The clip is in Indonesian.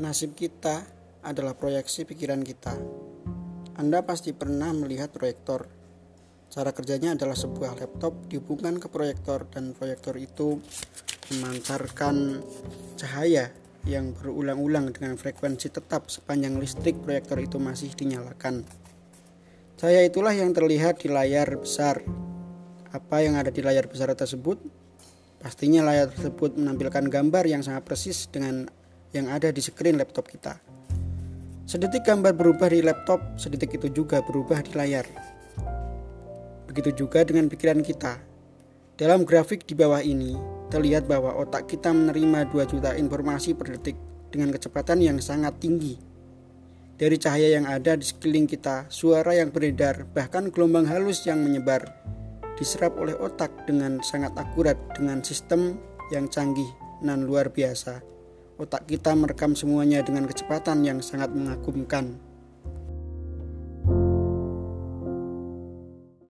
Nasib kita adalah proyeksi pikiran kita. Anda pasti pernah melihat proyektor. Cara kerjanya adalah sebuah laptop dihubungkan ke proyektor dan proyektor itu memancarkan cahaya yang berulang-ulang dengan frekuensi tetap sepanjang listrik proyektor itu masih dinyalakan. Cahaya itulah yang terlihat di layar besar. Apa yang ada di layar besar tersebut? Pastinya layar tersebut menampilkan gambar yang sangat persis dengan yang ada di screen laptop kita. Sedetik gambar berubah di laptop, sedetik itu juga berubah di layar. Begitu juga dengan pikiran kita. Dalam grafik di bawah ini, terlihat bahwa otak kita menerima 2 juta informasi per detik dengan kecepatan yang sangat tinggi. Dari cahaya yang ada di sekeliling kita, suara yang beredar, bahkan gelombang halus yang menyebar, diserap oleh otak dengan sangat akurat dengan sistem yang canggih dan luar biasa. Otak kita merekam semuanya dengan kecepatan yang sangat mengagumkan.